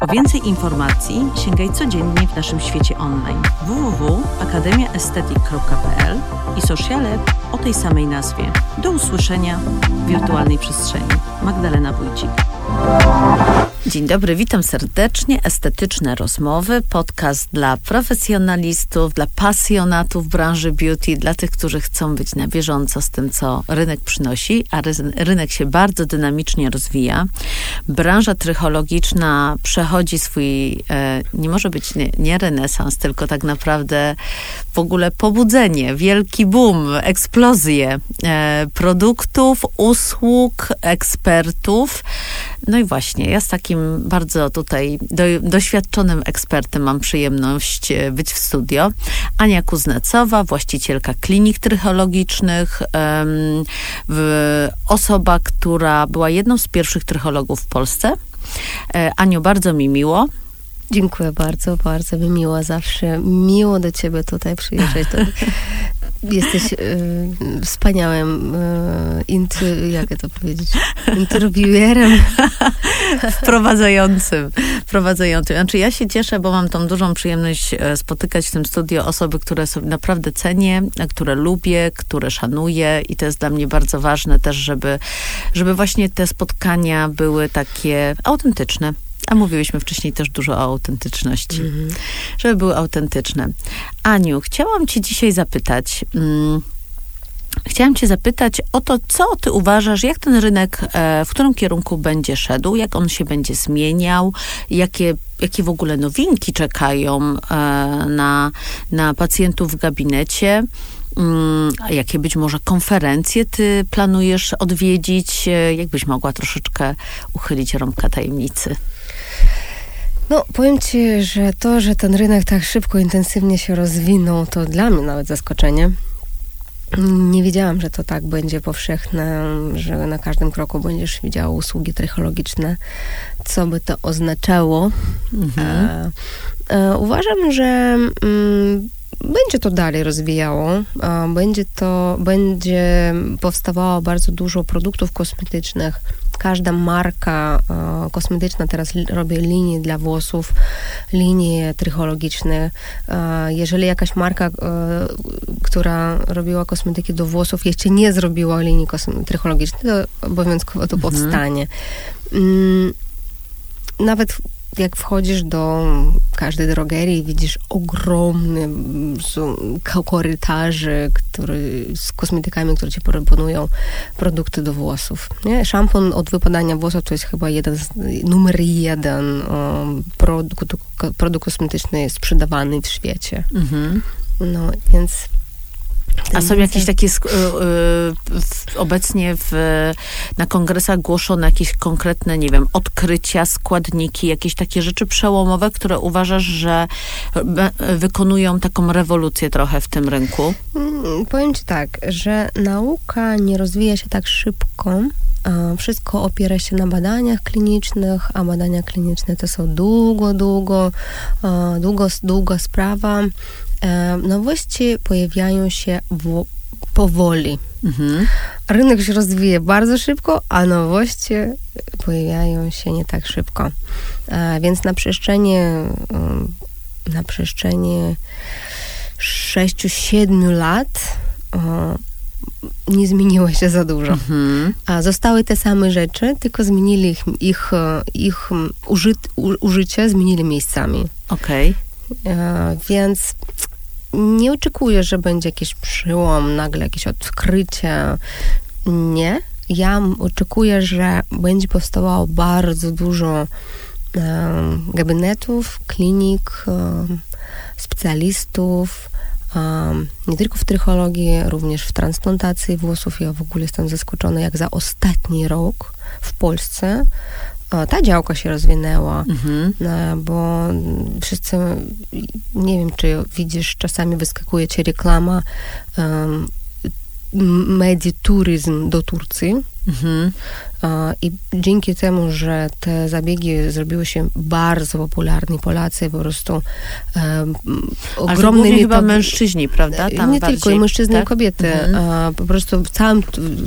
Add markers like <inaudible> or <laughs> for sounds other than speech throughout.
Po więcej informacji sięgaj codziennie w naszym świecie online www.akademiaestetyk.pl i sociale o tej samej nazwie. Do usłyszenia w wirtualnej przestrzeni. Magdalena Wójcik. Dzień dobry, witam serdecznie. Estetyczne rozmowy, podcast dla profesjonalistów, dla pasjonatów branży beauty, dla tych, którzy chcą być na bieżąco z tym, co rynek przynosi, a rynek się bardzo dynamicznie rozwija. Branża trychologiczna przechodzi swój, e, nie może być nie, nie renesans, tylko tak naprawdę w ogóle pobudzenie, wielki boom, eksplozję e, produktów, usług, ekspertów. No i właśnie, ja z takim bardzo tutaj do, doświadczonym ekspertem mam przyjemność e, być w studio. Ania Kuznacowa, właścicielka klinik trychologicznych, um, osoba, która była jedną z pierwszych trychologów w Polsce. E, Aniu, bardzo mi miło. Dziękuję bardzo, bardzo mi miło zawsze. Miło do ciebie tutaj przyjeżdżać. <laughs> jesteś y, wspaniałym, y, inty, jak to powiedzieć, interwiewerem. <laughs> Wprowadzającym. Wprowadzającym. Znaczy ja się cieszę, bo mam tą dużą przyjemność e, spotykać w tym studio osoby, które sobie naprawdę cenię, które lubię, które szanuję i to jest dla mnie bardzo ważne też, żeby, żeby właśnie te spotkania były takie autentyczne. A mówiłyśmy wcześniej też dużo o autentyczności, -hmm. żeby były autentyczne. Aniu, chciałam Cię dzisiaj zapytać. Mm, Chciałam Cię zapytać o to, co Ty uważasz, jak ten rynek, e, w którym kierunku będzie szedł, jak on się będzie zmieniał, jakie, jakie w ogóle nowinki czekają e, na, na pacjentów w gabinecie. Mm, jakie być może konferencje ty planujesz odwiedzić? E, jakbyś mogła troszeczkę uchylić rąbka tajemnicy? No, powiem Ci, że to, że ten rynek tak szybko, intensywnie się rozwinął, to dla mnie nawet zaskoczenie. Nie wiedziałam, że to tak będzie powszechne, że na każdym kroku będziesz widziała usługi technologiczne. Co by to oznaczało? Mhm. E, e, uważam, że mm, będzie to dalej rozwijało. Będzie to, będzie powstawało bardzo dużo produktów kosmetycznych. Każda marka kosmetyczna teraz robi linie dla włosów, linie trychologiczne. Jeżeli jakaś marka, która robiła kosmetyki do włosów, jeszcze nie zrobiła linii trychologicznej, to obowiązkowo to mhm. powstanie. Mm, nawet jak wchodzisz do każdej drogerii, widzisz ogromny korytarzy który, z kosmetykami, które ci proponują produkty do włosów. Nie? Szampon od wypadania włosów to jest chyba jeden z, numer jeden o, produkt, produkt kosmetyczny sprzedawany w świecie. Mhm. No, więc a są jakieś takie y, y, obecnie w, na kongresach głoszone jakieś konkretne, nie wiem, odkrycia, składniki, jakieś takie rzeczy przełomowe, które uważasz, że wykonują taką rewolucję trochę w tym rynku? Hmm, powiem ci tak, że nauka nie rozwija się tak szybko, wszystko opiera się na badaniach klinicznych, a badania kliniczne to są długo, długo, długo, długa sprawa. E, nowości pojawiają się powoli. Mhm. Rynek się rozwija bardzo szybko, a nowości pojawiają się nie tak szybko. E, więc na przestrzeni na przestrzeni 6-7 lat nie zmieniło się za dużo. Mhm. A zostały te same rzeczy, tylko zmienili ich, ich, ich uży, użycie, zmienili miejscami. Okej. Okay. E, więc nie oczekuję, że będzie jakiś przyłom, nagle jakieś odkrycie. Nie. Ja oczekuję, że będzie powstawało bardzo dużo gabinetów, klinik, specjalistów, nie tylko w trychologii, również w transplantacji włosów. Ja w ogóle jestem zaskoczona, jak za ostatni rok w Polsce ta działka się rozwinęła, mhm. No, bo wszyscy, nie wiem, czy widzisz, czasami wyskakuje ci reklama um, medituryzm do Turcji. Mhm. I dzięki temu, że te zabiegi zrobiły się bardzo popularne, Polacy po prostu um, ogromnymi... chyba mężczyźni, prawda? Tam nie bardziej, tylko, i mężczyzny, tak? i kobiety. Mhm. po prostu całym,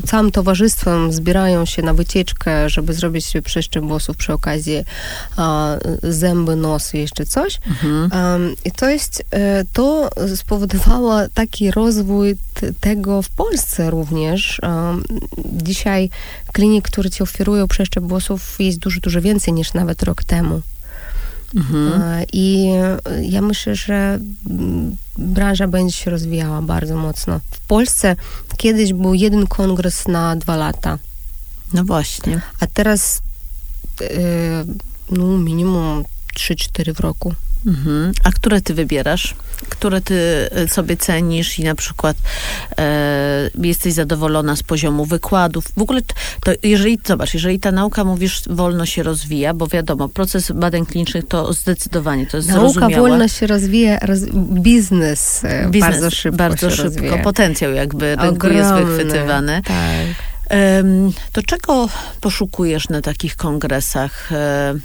całym towarzystwem zbierają się na wycieczkę, żeby zrobić sobie przeszczep włosów przy okazji zęby, nosy, jeszcze coś. Mhm. I to jest, e, to spowodowało taki rozwój tego w Polsce również. Dzisiaj klinik, które ci oferują przeszczep włosów jest dużo, dużo więcej niż nawet rok temu. Mhm. I ja myślę, że branża będzie się rozwijała bardzo mocno. W Polsce kiedyś był jeden kongres na dwa lata. No właśnie. A teraz no, minimum 3-4 w roku. Mhm. A które ty wybierasz? Które ty e, sobie cenisz i na przykład e, jesteś zadowolona z poziomu wykładów? W ogóle to jeżeli, zobacz, jeżeli ta nauka, mówisz, wolno się rozwija, bo wiadomo, proces badań klinicznych to zdecydowanie, to jest Nauka zrozumiałe. wolno się rozwija, roz, biznes, e, biznes, bardzo szybko Bardzo szybko, rozwija. potencjał jakby rynku jest wychwytywany. Tak. to czego poszukujesz na takich kongresach? E,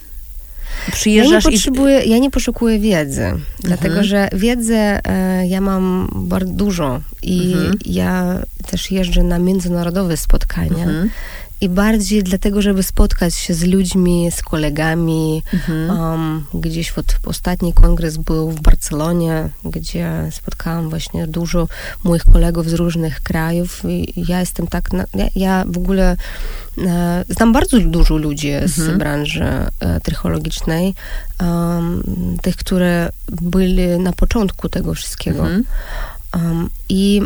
Przyjeżdżasz ja nie, potrzebuję, i... ja nie poszukuję wiedzy, mhm. dlatego że wiedzę e, ja mam bardzo dużo i mhm. ja też jeżdżę na międzynarodowe spotkania. Mhm i bardziej dlatego, żeby spotkać się z ludźmi, z kolegami. Mhm. Um, gdzieś od, ostatni kongres był w Barcelonie, gdzie spotkałam właśnie dużo moich kolegów z różnych krajów i ja jestem tak, na, ja, ja, w ogóle e, znam bardzo dużo ludzi z mhm. branży e, trychologicznej, um, tych, które byli na początku tego wszystkiego. Mhm. Um, I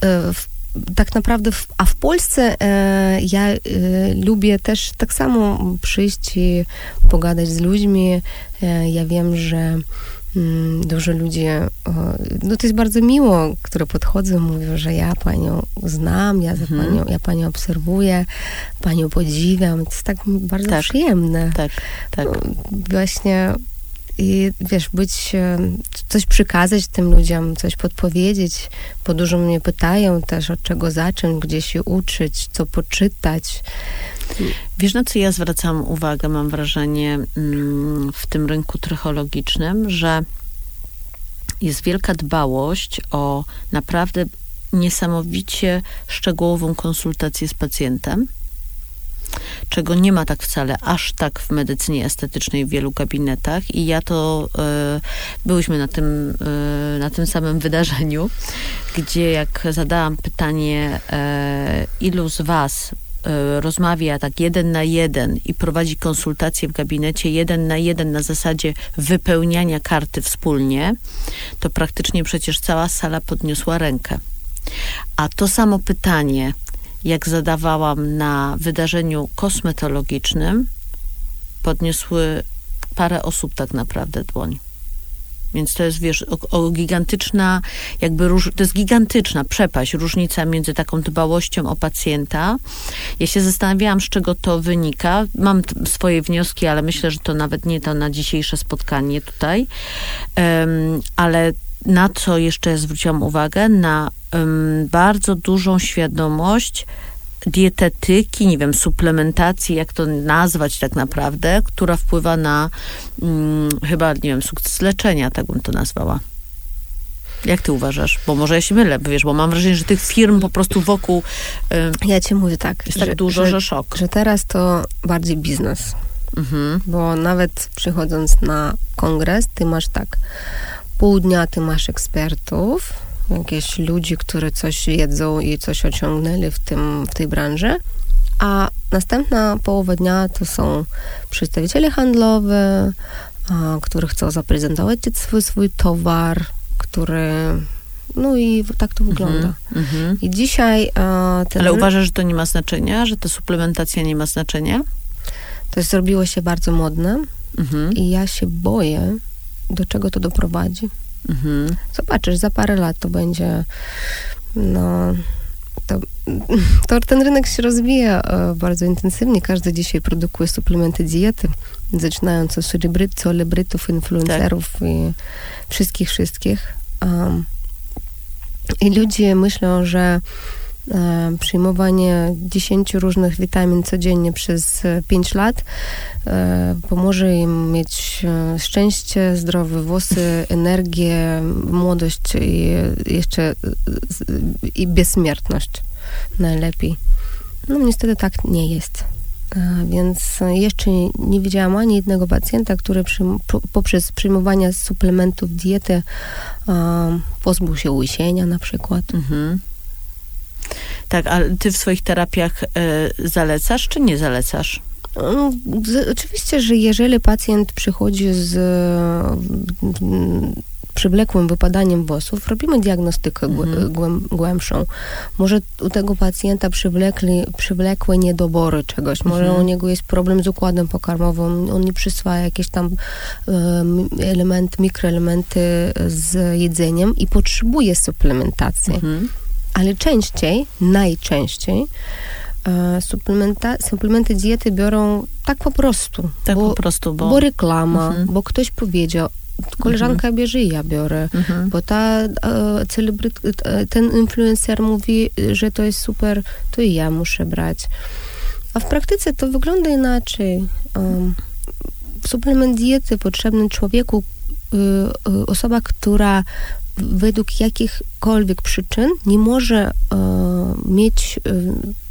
e, w tak naprawdę, w, a w Polsce e, ja e, lubię też tak samo przyjść i pogadać z ludźmi. E, ja wiem, że mm, dużo ludzi, no to jest bardzo miło, które podchodzą, mówią, że ja panią znam, ja, mhm. panią, ja panią obserwuję, panią podziwiam. To jest tak bardzo tak, przyjemne. Tak, tak. No, właśnie i wiesz, być, e, coś przykazać tym ludziom, coś podpowiedzieć, bo dużo mnie pytają też, od czego zacząć, gdzie się uczyć, co poczytać. Wiesz, na co ja zwracam uwagę, mam wrażenie, mm, w tym rynku trychologicznym, że jest wielka dbałość o naprawdę niesamowicie szczegółową konsultację z pacjentem czego nie ma tak wcale aż tak w medycynie estetycznej w wielu gabinetach i ja to e, byłyśmy na tym, e, na tym samym wydarzeniu, gdzie jak zadałam pytanie, e, ilu z was rozmawia tak jeden na jeden i prowadzi konsultacje w gabinecie jeden na jeden na zasadzie wypełniania karty wspólnie, to praktycznie przecież cała sala podniosła rękę. A to samo pytanie jak zadawałam na wydarzeniu kosmetologicznym, podniosły parę osób tak naprawdę dłoń. Więc to jest, wiesz, o, o, gigantyczna, jakby róż, to jest gigantyczna przepaść, różnica między taką dbałością o pacjenta. Ja się zastanawiałam, z czego to wynika. Mam swoje wnioski, ale myślę, że to nawet nie to na dzisiejsze spotkanie tutaj. Um, ale na co jeszcze zwróciłam uwagę? Na um, bardzo dużą świadomość dietetyki, nie wiem, suplementacji, jak to nazwać tak naprawdę, która wpływa na um, chyba, nie wiem, sukces leczenia, tak bym to nazwała. Jak ty uważasz? Bo może ja się mylę, wiesz, bo mam wrażenie, że tych firm po prostu wokół... ja ci mówię tak. Jest tak że, tak dużo, że, że szok. Że teraz to bardziej biznes. Mhm. Bo nawet przychodząc na kongres, ty masz tak pół dnia ty masz ekspertów, jakieś ludzi, którzy coś jedzą i coś osiągnęli w, tym, w tej branży, a następna połowa dnia to są przedstawiciele handlowe, a, którzy chcą zaprezentować swój, swój towar, który no i tak to wygląda. Mm -hmm. I dzisiaj... A, ten... Ale uważasz, że to nie ma znaczenia? Że ta suplementacja nie ma znaczenia? To zrobiło się bardzo modne mm -hmm. i ja się boję, do czego to doprowadzi. Mhm. Zobaczysz, za parę lat to będzie, no, to, <laughs> to ten rynek się rozwija e, bardzo intensywnie. Każdy dzisiaj produkuje suplementy diety, zaczynając od celebryt, celebrytów, influencerów tak. i wszystkich, wszystkich. Um, I ludzie myślą, że przyjmowanie 10 różnych witamin codziennie przez 5 lat e, pomoże im mieć e, szczęście, zdrowe włosy, energię, młodość i jeszcze i bezsmiertność najlepiej. No niestety tak nie jest. Więc jeszcze nie widziałam ani jednego pacjenta, który przy, poprzez przyjmowanie suplementów diety pozbył się łysienia na przykład. Mhm. Tak, a ty w swoich terapiach y, zalecasz czy nie zalecasz? No, oczywiście, że jeżeli pacjent przychodzi z przywlekłym wypadaniem włosów, robimy diagnostykę mhm. głębszą. Może u tego pacjenta przywlekli, przywlekłe niedobory czegoś, może mhm. u niego jest problem z układem pokarmowym, on nie przyswaja jakieś tam um, elementy, mikroelementy z jedzeniem i potrzebuje suplementacji. Mhm ale częściej, najczęściej e, suplementa, suplementy diety biorą tak po prostu. Tak bo, po prostu, bo... bo reklama, mhm. bo ktoś powiedział, koleżanka mhm. bierze i ja biorę, mhm. bo ta e, celebryt, e, ten influencer mówi, że to jest super, to i ja muszę brać. A w praktyce to wygląda inaczej. Um, suplement diety potrzebny człowieku, y, y, osoba, która według jakichkolwiek przyczyn nie może e, mieć e,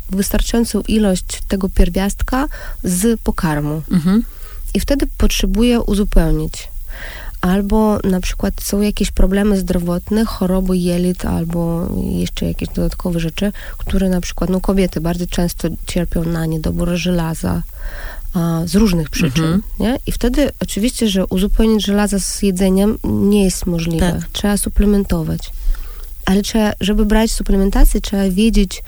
wystarczającą ilość tego pierwiastka z pokarmu. Mhm. I wtedy potrzebuje uzupełnić. Albo na przykład są jakieś problemy zdrowotne, choroby jelit, albo jeszcze jakieś dodatkowe rzeczy, które na przykład, no kobiety bardzo często cierpią na niedobór żelaza, a, z różnych przyczyn. Mhm. Nie? I wtedy oczywiście, że uzupełnić żelaza z jedzeniem nie jest możliwe. Tak. Trzeba suplementować. Ale trzeba, żeby brać suplementację, trzeba wiedzieć,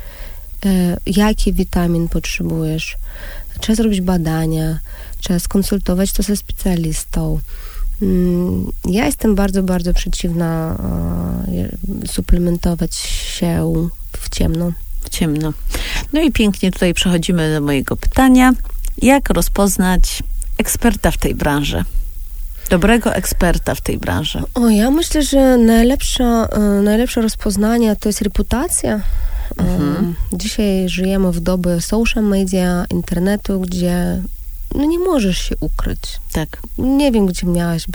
e, jaki witamin potrzebujesz. Trzeba zrobić badania, trzeba skonsultować to ze specjalistą. Mm, ja jestem bardzo, bardzo przeciwna e, suplementować się w ciemno. W ciemno. No i pięknie tutaj przechodzimy do mojego pytania. Jak rozpoznać eksperta w tej branży? Dobrego eksperta w tej branży. O, ja myślę, że najlepsza, e, najlepsze rozpoznanie to jest reputacja. Mhm. Dzisiaj żyjemy w dobie social media, internetu, gdzie no nie możesz się ukryć. Tak. Nie wiem, gdzie miałaś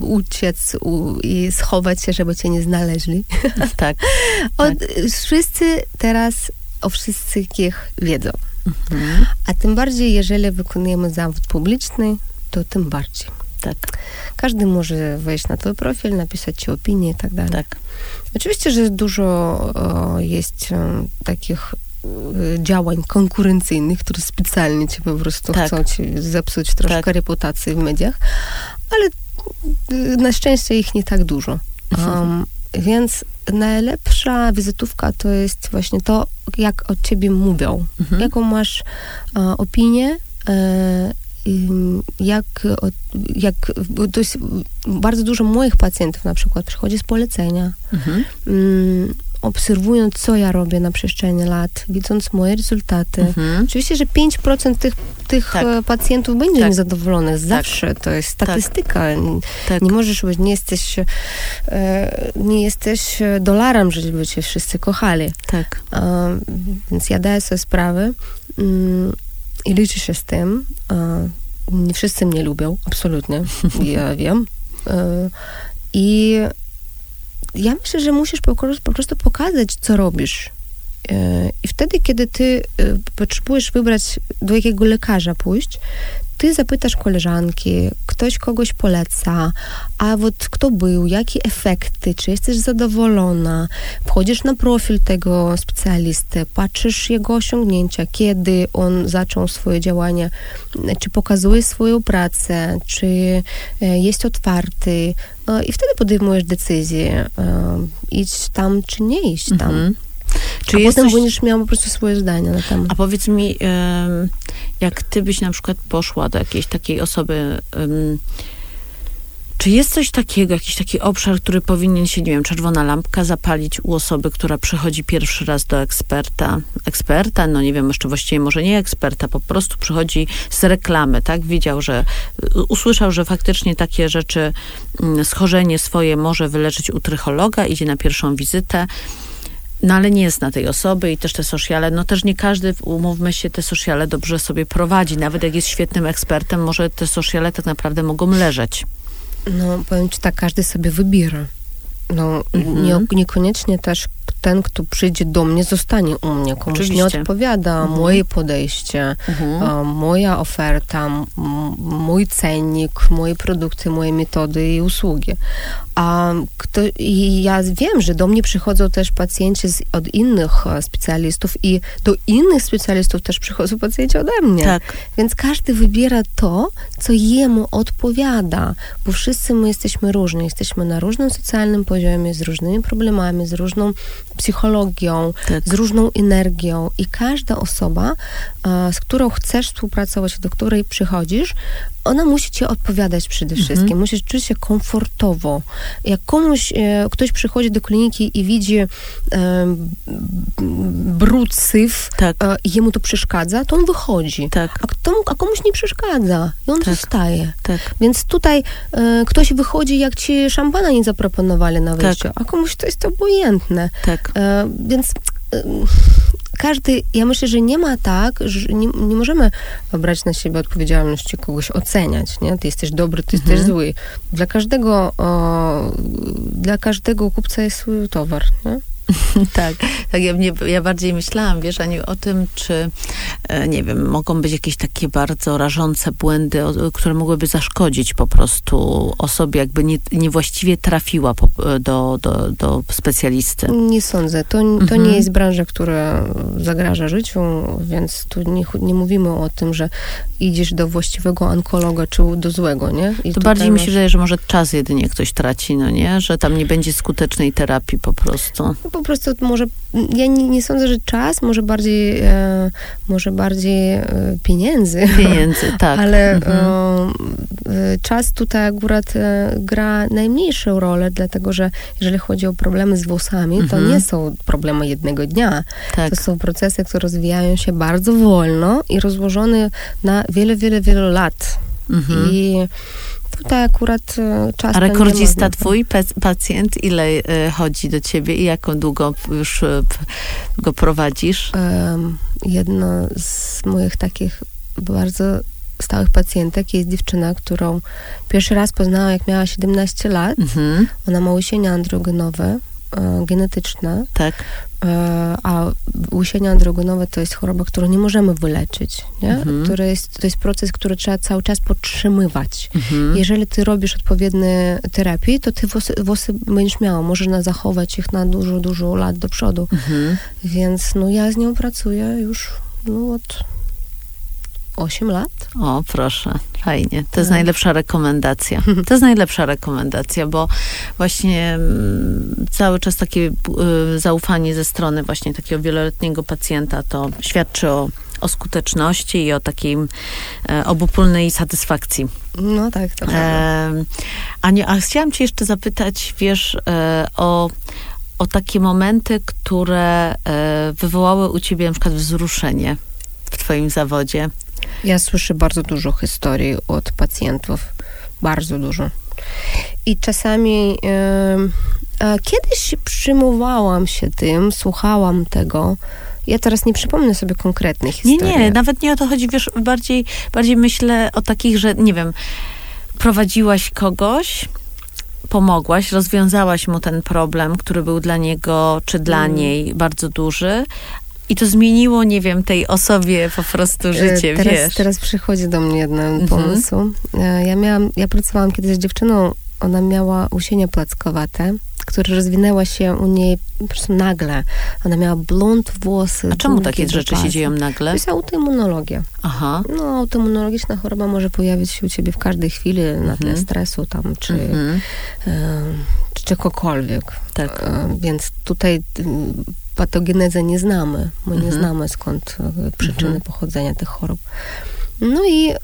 uciec u, i schować się, żeby cię nie znaleźli. Tak. <laughs> Od, tak. Wszyscy teraz o wszystkich wiedzą. Mhm. A tym bardziej, jeżeli wykonujemy zawód publiczny, to tym bardziej. Tak. Każdy może wejść na twój profil, napisać ci opinię i tak dalej. Tak. Oczywiście, że dużo o, jest o, takich działań konkurencyjnych, które specjalnie ci po prostu tak. chcą ci zepsuć troszkę tak. reputacji w mediach, ale y, na szczęście ich nie tak dużo. Um, więc najlepsza wizytówka to jest właśnie to, jak o ciebie mówią, mhm. jaką masz e, opinię, e, jak, jak to jest bardzo dużo moich pacjentów na przykład przychodzi z polecenia. Mhm. Obserwując, co ja robię na przestrzeni lat, widząc moje rezultaty. Mhm. Oczywiście, że 5% tych, tych tak. E, pacjentów będzie tak. niezadowolonych. Tak. Zawsze tak. to jest statystyka. Tak. Nie możesz być, nie jesteś, e, nie jesteś dolarem, żeby cię wszyscy kochali. Tak. więc ja daję sobie sprawę mm, i liczę się z tym. nie wszyscy mnie lubią, absolutnie. <laughs> Ja wiem. E, I ja myślę, że musisz po, prostu pokazać, co robisz. E, I wtedy, kiedy ty e, potrzebujesz wybrać, do jakiego lekarza pójść, ty zapytasz koleżanki, ktoś kogoś poleca, a вот kto był, jakie efekty, czy jesteś zadowolona, wchodzisz na profil tego specjalisty, patrzysz jego osiągnięcia, kiedy on zaczął swoje działania, czy pokazuje swoją pracę, czy e, jest otwarty i wtedy podejmujesz decyzję, iść tam, czy nie iść tam. Mhm. Czy a potem coś... będziesz miał po prostu swoje zdanie na temat. A powiedz mi, jak ty byś na przykład poszła do jakiejś takiej osoby, czy jest coś takiego, jakiś taki obszar, który powinien się, nie wiem, czerwona lampka zapalić u osoby, która przychodzi pierwszy raz do eksperta? Eksperta, no nie wiem, jeszcze właściwie może nie eksperta, po prostu przychodzi z reklamy, tak? Widział, że, usłyszał, że faktycznie takie rzeczy, mm, schorzenie swoje może wyleczyć u trychologa, idzie na pierwszą wizytę no ale nie zna tej osoby i też te sociale, no też nie każdy, umówmy się, te sociale dobrze sobie prowadzi. Nawet jak jest świetnym ekspertem, może te sociale tak naprawdę mogą leżeć. No, powiem ci tak, każdy sobie wybiera. No, Mhm. nie, niekoniecznie też ten, kto przyjdzie do mnie, zostanie u mnie. Komuś nie Oczywiście. odpowiada Mhm. moje podejście, Mhm. moja oferta, mój cennik, moje produkty, moje metody i usługi. A kto, i ja wiem, że do mnie przychodzą też pacjenci z, od innych e, specjalistów i do innych specjalistów też przychodzą pacjenci ode mnie. Tak. Więc każdy wybiera to, co jemu odpowiada, bo wszyscy my jesteśmy różni. Jesteśmy na różnym socjalnym poziomie, z różnymi problemami, z różną psychologią, Tak. z różną energią i każda osoba, z którą chcesz współpracować, do której przychodzisz, ona musi ci odpowiadać przede wszystkim. Musisz czuć się komfortowo. Jak komuś, e, ktoś przychodzi do kliniki i widzi e, brud, syf Tak. e, i jemu to przeszkadza, to on wychodzi. Tak. A, kto, a komuś nie przeszkadza i on Tak. zostaje. Tak. Więc tutaj e, ktoś wychodzi, jak ci szampana nie zaproponowali na wejściu, a komuś to jest obojętne. Tak. E, więc e, każdy, ja myślę, że nie ma tak, że nie, nie możemy brać na siebie odpowiedzialności kogoś oceniać, nie? Ty jesteś dobry, ty Mhm. jesteś zły. Dla każdego, o, dla każdego kupca jest swój towar, nie? <laughs> tak, tak ja, mnie, ja bardziej myślałam, wiesz, Aniu, o tym, czy, e, nie wiem, mogą być jakieś takie bardzo rażące błędy, które mogłyby zaszkodzić po prostu osobie, jakby nie, niewłaściwie trafiła po, do, do, do specjalisty. Nie sądzę. To, to Mhm. nie jest branża, która zagraża życiu, więc tu nie, nie mówimy o tym, że idziesz do właściwego onkologa czy do złego, nie? I To bardziej mi się masz- wydaje, że może czas jedynie ktoś traci, no nie? Że tam nie będzie skutecznej terapii po prostu. Po prostu może, ja nie, nie sądzę, że czas, może bardziej, e, może bardziej e, pieniędzy. Pieniędzy, <laughs> tak. Ale Mhm. e, czas tutaj akurat e, gra najmniejszą rolę, dlatego że jeżeli chodzi o problemy z włosami, to Mhm. nie są problemy jednego dnia. tak. To są procesy, które rozwijają się bardzo wolno i rozłożone na wiele, wiele, wiele lat. Mhm. I tutaj akurat e, czas... A rekordzista twój pacjent, ile e, chodzi do ciebie i jaką długo już e, go prowadzisz? Jedno z moich takich bardzo stałych pacjentek jest dziewczyna, którą pierwszy raz poznałam, jak miała 17 lat. Mhm, Ona ma łysienia androgenowe, genetyczne, tak. e, a łysienia androgenowe to jest choroba, którą nie możemy wyleczyć, nie? Mhm. Jest, to jest proces, który trzeba cały czas podtrzymywać. Mhm. Jeżeli ty robisz odpowiednie terapie, to ty włosy, włosy będziesz miała. Można zachować ich na dużo, dużo lat do przodu. Mhm. Więc no ja z nią pracuję już no, od 8 lat. O, proszę, fajnie. To jest Tak. najlepsza rekomendacja. To jest najlepsza rekomendacja, bo właśnie mm, cały czas takie y, zaufanie ze strony właśnie takiego wieloletniego pacjenta to świadczy o, o skuteczności i o takiej obopólnej satysfakcji. No tak, to prawda. Aniu, a chciałam cię jeszcze zapytać, wiesz, e, o, o takie momenty, które e, wywołały u ciebie na przykład wzruszenie w twoim zawodzie. Ja słyszę bardzo dużo historii od pacjentów. Bardzo dużo. I czasami e, kiedyś przyjmowałam się tym, słuchałam tego. Ja teraz nie przypomnę sobie konkretnych Nie, historii. nie, nawet nie o to chodzi, wiesz, bardziej, bardziej myślę o takich, że nie wiem, prowadziłaś kogoś, pomogłaś, rozwiązałaś mu ten problem, który był dla niego czy dla Mm. niej bardzo duży. I to zmieniło, nie wiem, tej osobie po prostu E, życie, teraz, wiesz. Teraz przychodzi do mnie jeden Mhm. pomysł. E, Ja miałam, ja pracowałam kiedyś z dziewczyną, ona miała usienie plackowate, które rozwinęła się u niej po prostu nagle. Ona miała blond włosy. A czemu takie rzeczy się pasa. dzieją To nagle? jest autoimmunologia. Aha. No, autoimmunologiczna choroba może pojawić się u ciebie w każdej chwili na tle Mhm. stresu tam, czy, Mhm. e, czy czegokolwiek. Tak. E, Więc tutaj patogenezę nie znamy. My nie Mhm. znamy skąd e, przyczyny Mhm. pochodzenia tych chorób. No i e,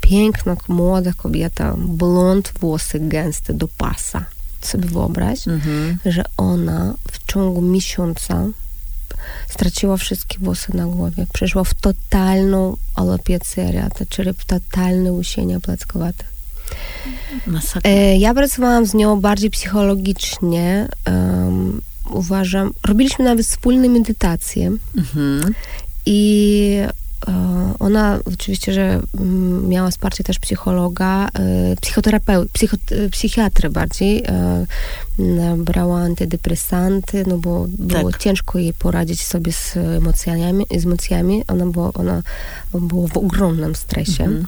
piękna, młoda kobieta, blond, włosy gęste do pasa. Sobie wyobraź, Mhm. że ona w ciągu miesiąca straciła wszystkie włosy na głowie. Przeszła w totalną alopecję areata, czyli w totalne łysienia plackowate. Masakra. E, ja pracowałam z nią bardziej psychologicznie, uważam, robiliśmy nawet wspólne medytacje Mhm. i e, ona oczywiście, że mm, miała wsparcie też psychologa, e, psychoterapeuty, psycho, e, psychiatry bardziej. Brała antydepresanty, no bo było Tak. ciężko jej poradzić sobie z emocjami. Z emocjami. Ona, była, ona była w ogromnym stresie. Mhm.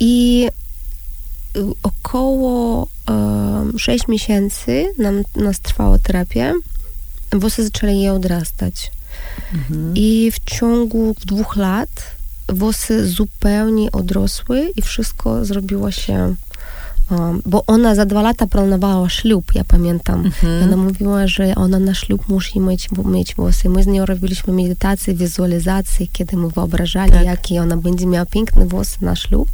I około e, 6 miesięcy nam, nas trwała terapia. Włosy zaczęły jej odrastać. Mhm. I w ciągu dwóch lat włosy zupełnie odrosły i wszystko zrobiło się. Um, bo ona za dwa lata planowała ślub, ja pamiętam. Mhm. Ona mówiła, że ona na ślub musi mieć, mieć włosy. My z nią robiliśmy medytację, wizualizację, kiedy my wyobrażali, Tak. jakie ona będzie miała piękne włosy na ślub.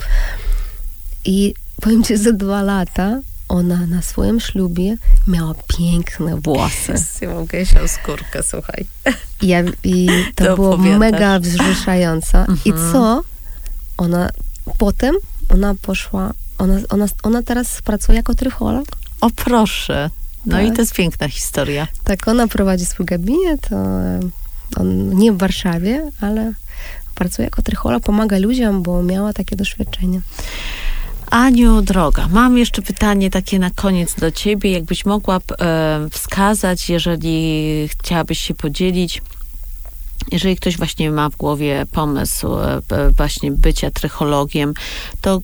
I powiem ci, za dwa lata ona na swoim ślubie miała piękne włosy. Ja mam gęsią skórkę, słuchaj. I, ja, i to, To było opowiadasz. mega wzruszające. I Mhm. co? Ona potem, ona poszła, ona, ona, ona teraz pracuje jako trycholog. O proszę. No Tak. i to jest piękna historia. Tak, ona prowadzi swój gabinet, e, on nie w Warszawie, ale pracuje jako trycholog, pomaga ludziom, bo miała takie doświadczenie. Aniu, droga, mam jeszcze pytanie takie na koniec do ciebie. Jakbyś mogła e, wskazać, jeżeli chciałabyś się podzielić, jeżeli ktoś właśnie ma w głowie pomysł e, e, właśnie bycia trychologiem, to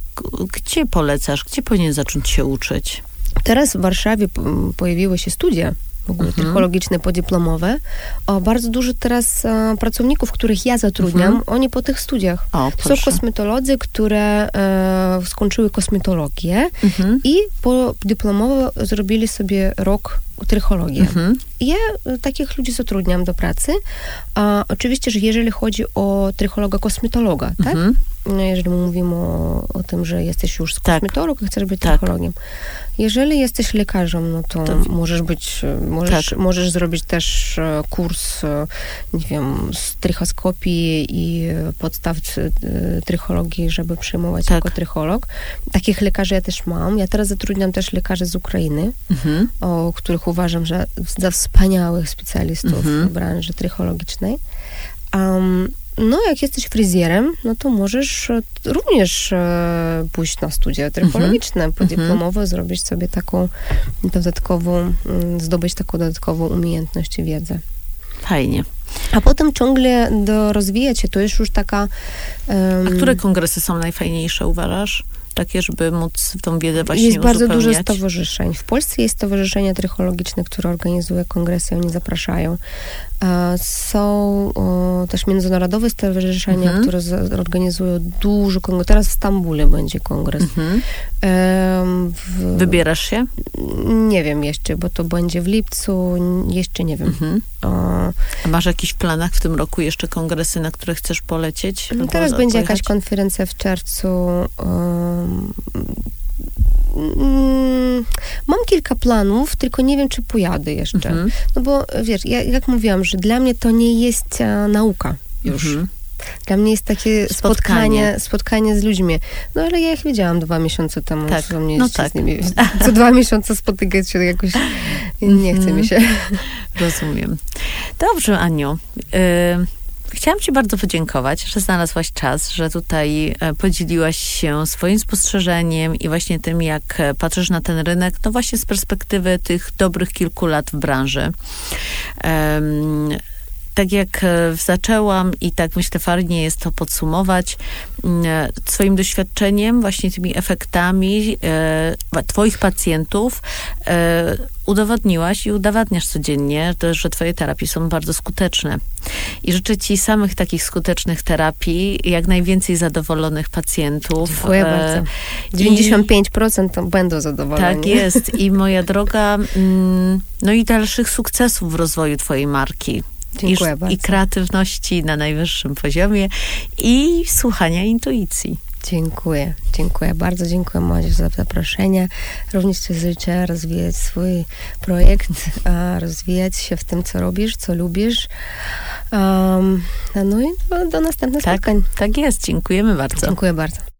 gdzie polecasz, gdzie powinien zacząć się uczyć? Teraz w Warszawie p- pojawiły się studia w ogóle Mhm. trychologiczne, podyplomowe. O, bardzo dużo teraz e, pracowników, których ja zatrudniam, Mhm. oni po tych studiach. O, Są kosmetolodzy, które e, skończyły kosmetologię Mhm. i po dyplomowo zrobili sobie rok trychologię. Mhm. Ja e, takich ludzi zatrudniam do pracy. A, oczywiście, że jeżeli chodzi o trychologa kosmetologa, tak? No, Jeżeli mówimy o, o tym, że jesteś już Tak. kosmetolog i chcesz być Tak. trychologiem. Jeżeli jesteś lekarzem, no to, To- możesz być, możesz, Tak. możesz zrobić też e, kurs, e, nie wiem, z trychoskopii i e, podstaw trychologii, żeby przyjmować Tak. jako trycholog. Takich lekarzy ja też mam. Ja teraz zatrudniam też lekarzy z Ukrainy, Mhm. o których uważam, że za wspaniałych specjalistów Mhm. w branży trychologicznej. Um, no, jak jesteś fryzjerem, no to możesz e, również e, pójść na studia trychologiczne, podyplomowe, zrobić sobie taką dodatkową, mm, zdobyć taką dodatkową umiejętność i wiedzę. Fajnie. A potem ciągle do rozwijać się, to jest już taka... em, A które kongresy są najfajniejsze, uważasz? Takie, żeby móc tą wiedzę właśnie Jest bardzo dużo stowarzyszeń. W Polsce jest stowarzyszenie trychologiczne, które organizuje kongresy, oni zapraszają. Są też międzynarodowe stowarzyszenia, Mhm. które organizują dużo kongresów. Teraz w Stambule będzie kongres. Mhm. W, Wybierasz się? nie wiem jeszcze, bo to będzie w lipcu, jeszcze nie wiem. Mhm. A masz jakieś w planach w tym roku jeszcze kongresy, na które chcesz polecieć? no teraz będzie jakaś pojechać? konferencja w czerwcu. Mm, mam kilka planów, tylko nie wiem, czy pojadę jeszcze. Mhm. No bo wiesz, ja, jak mówiłam, że dla mnie to nie jest e, nauka już. Mhm. Dla mnie jest takie Spotkanie. spotkanie, z ludźmi. No ale ja ich widziałam dwa miesiące temu. Tak, co mnie no tak. Z nimi, <laughs> co dwa miesiące spotykać się jakoś nie chce mi się. Rozumiem. Dobrze, Aniu. Y, Chciałam Ci bardzo podziękować, że znalazłaś czas, że tutaj e, podzieliłaś się swoim spostrzeżeniem i właśnie tym, jak e, patrzysz na ten rynek, no właśnie z perspektywy tych dobrych kilku lat w branży. Em, tak jak e, zaczęłam i tak myślę fajnie jest to podsumować, e, swoim doświadczeniem, właśnie tymi efektami e, twoich pacjentów udowodniłaś i udowadniasz codziennie, że twoje terapie są bardzo skuteczne. I życzę ci samych takich skutecznych terapii, jak najwięcej zadowolonych pacjentów. Dziękuję bardzo. i- 95% to będą zadowoleni. tak jest. I moja droga, no i dalszych sukcesów w rozwoju twojej marki. Dziękuję I, bardzo. I kreatywności na najwyższym poziomie i słuchania intuicji. Dziękuję, dziękuję. Bardzo dziękuję Madziu za zaproszenie. Również Ci życzę rozwijać swój projekt, rozwijać się w tym, co robisz, co lubisz. Um, no i do, do następnych Tak, spotkań. tak jest. Dziękujemy bardzo. Dziękuję bardzo.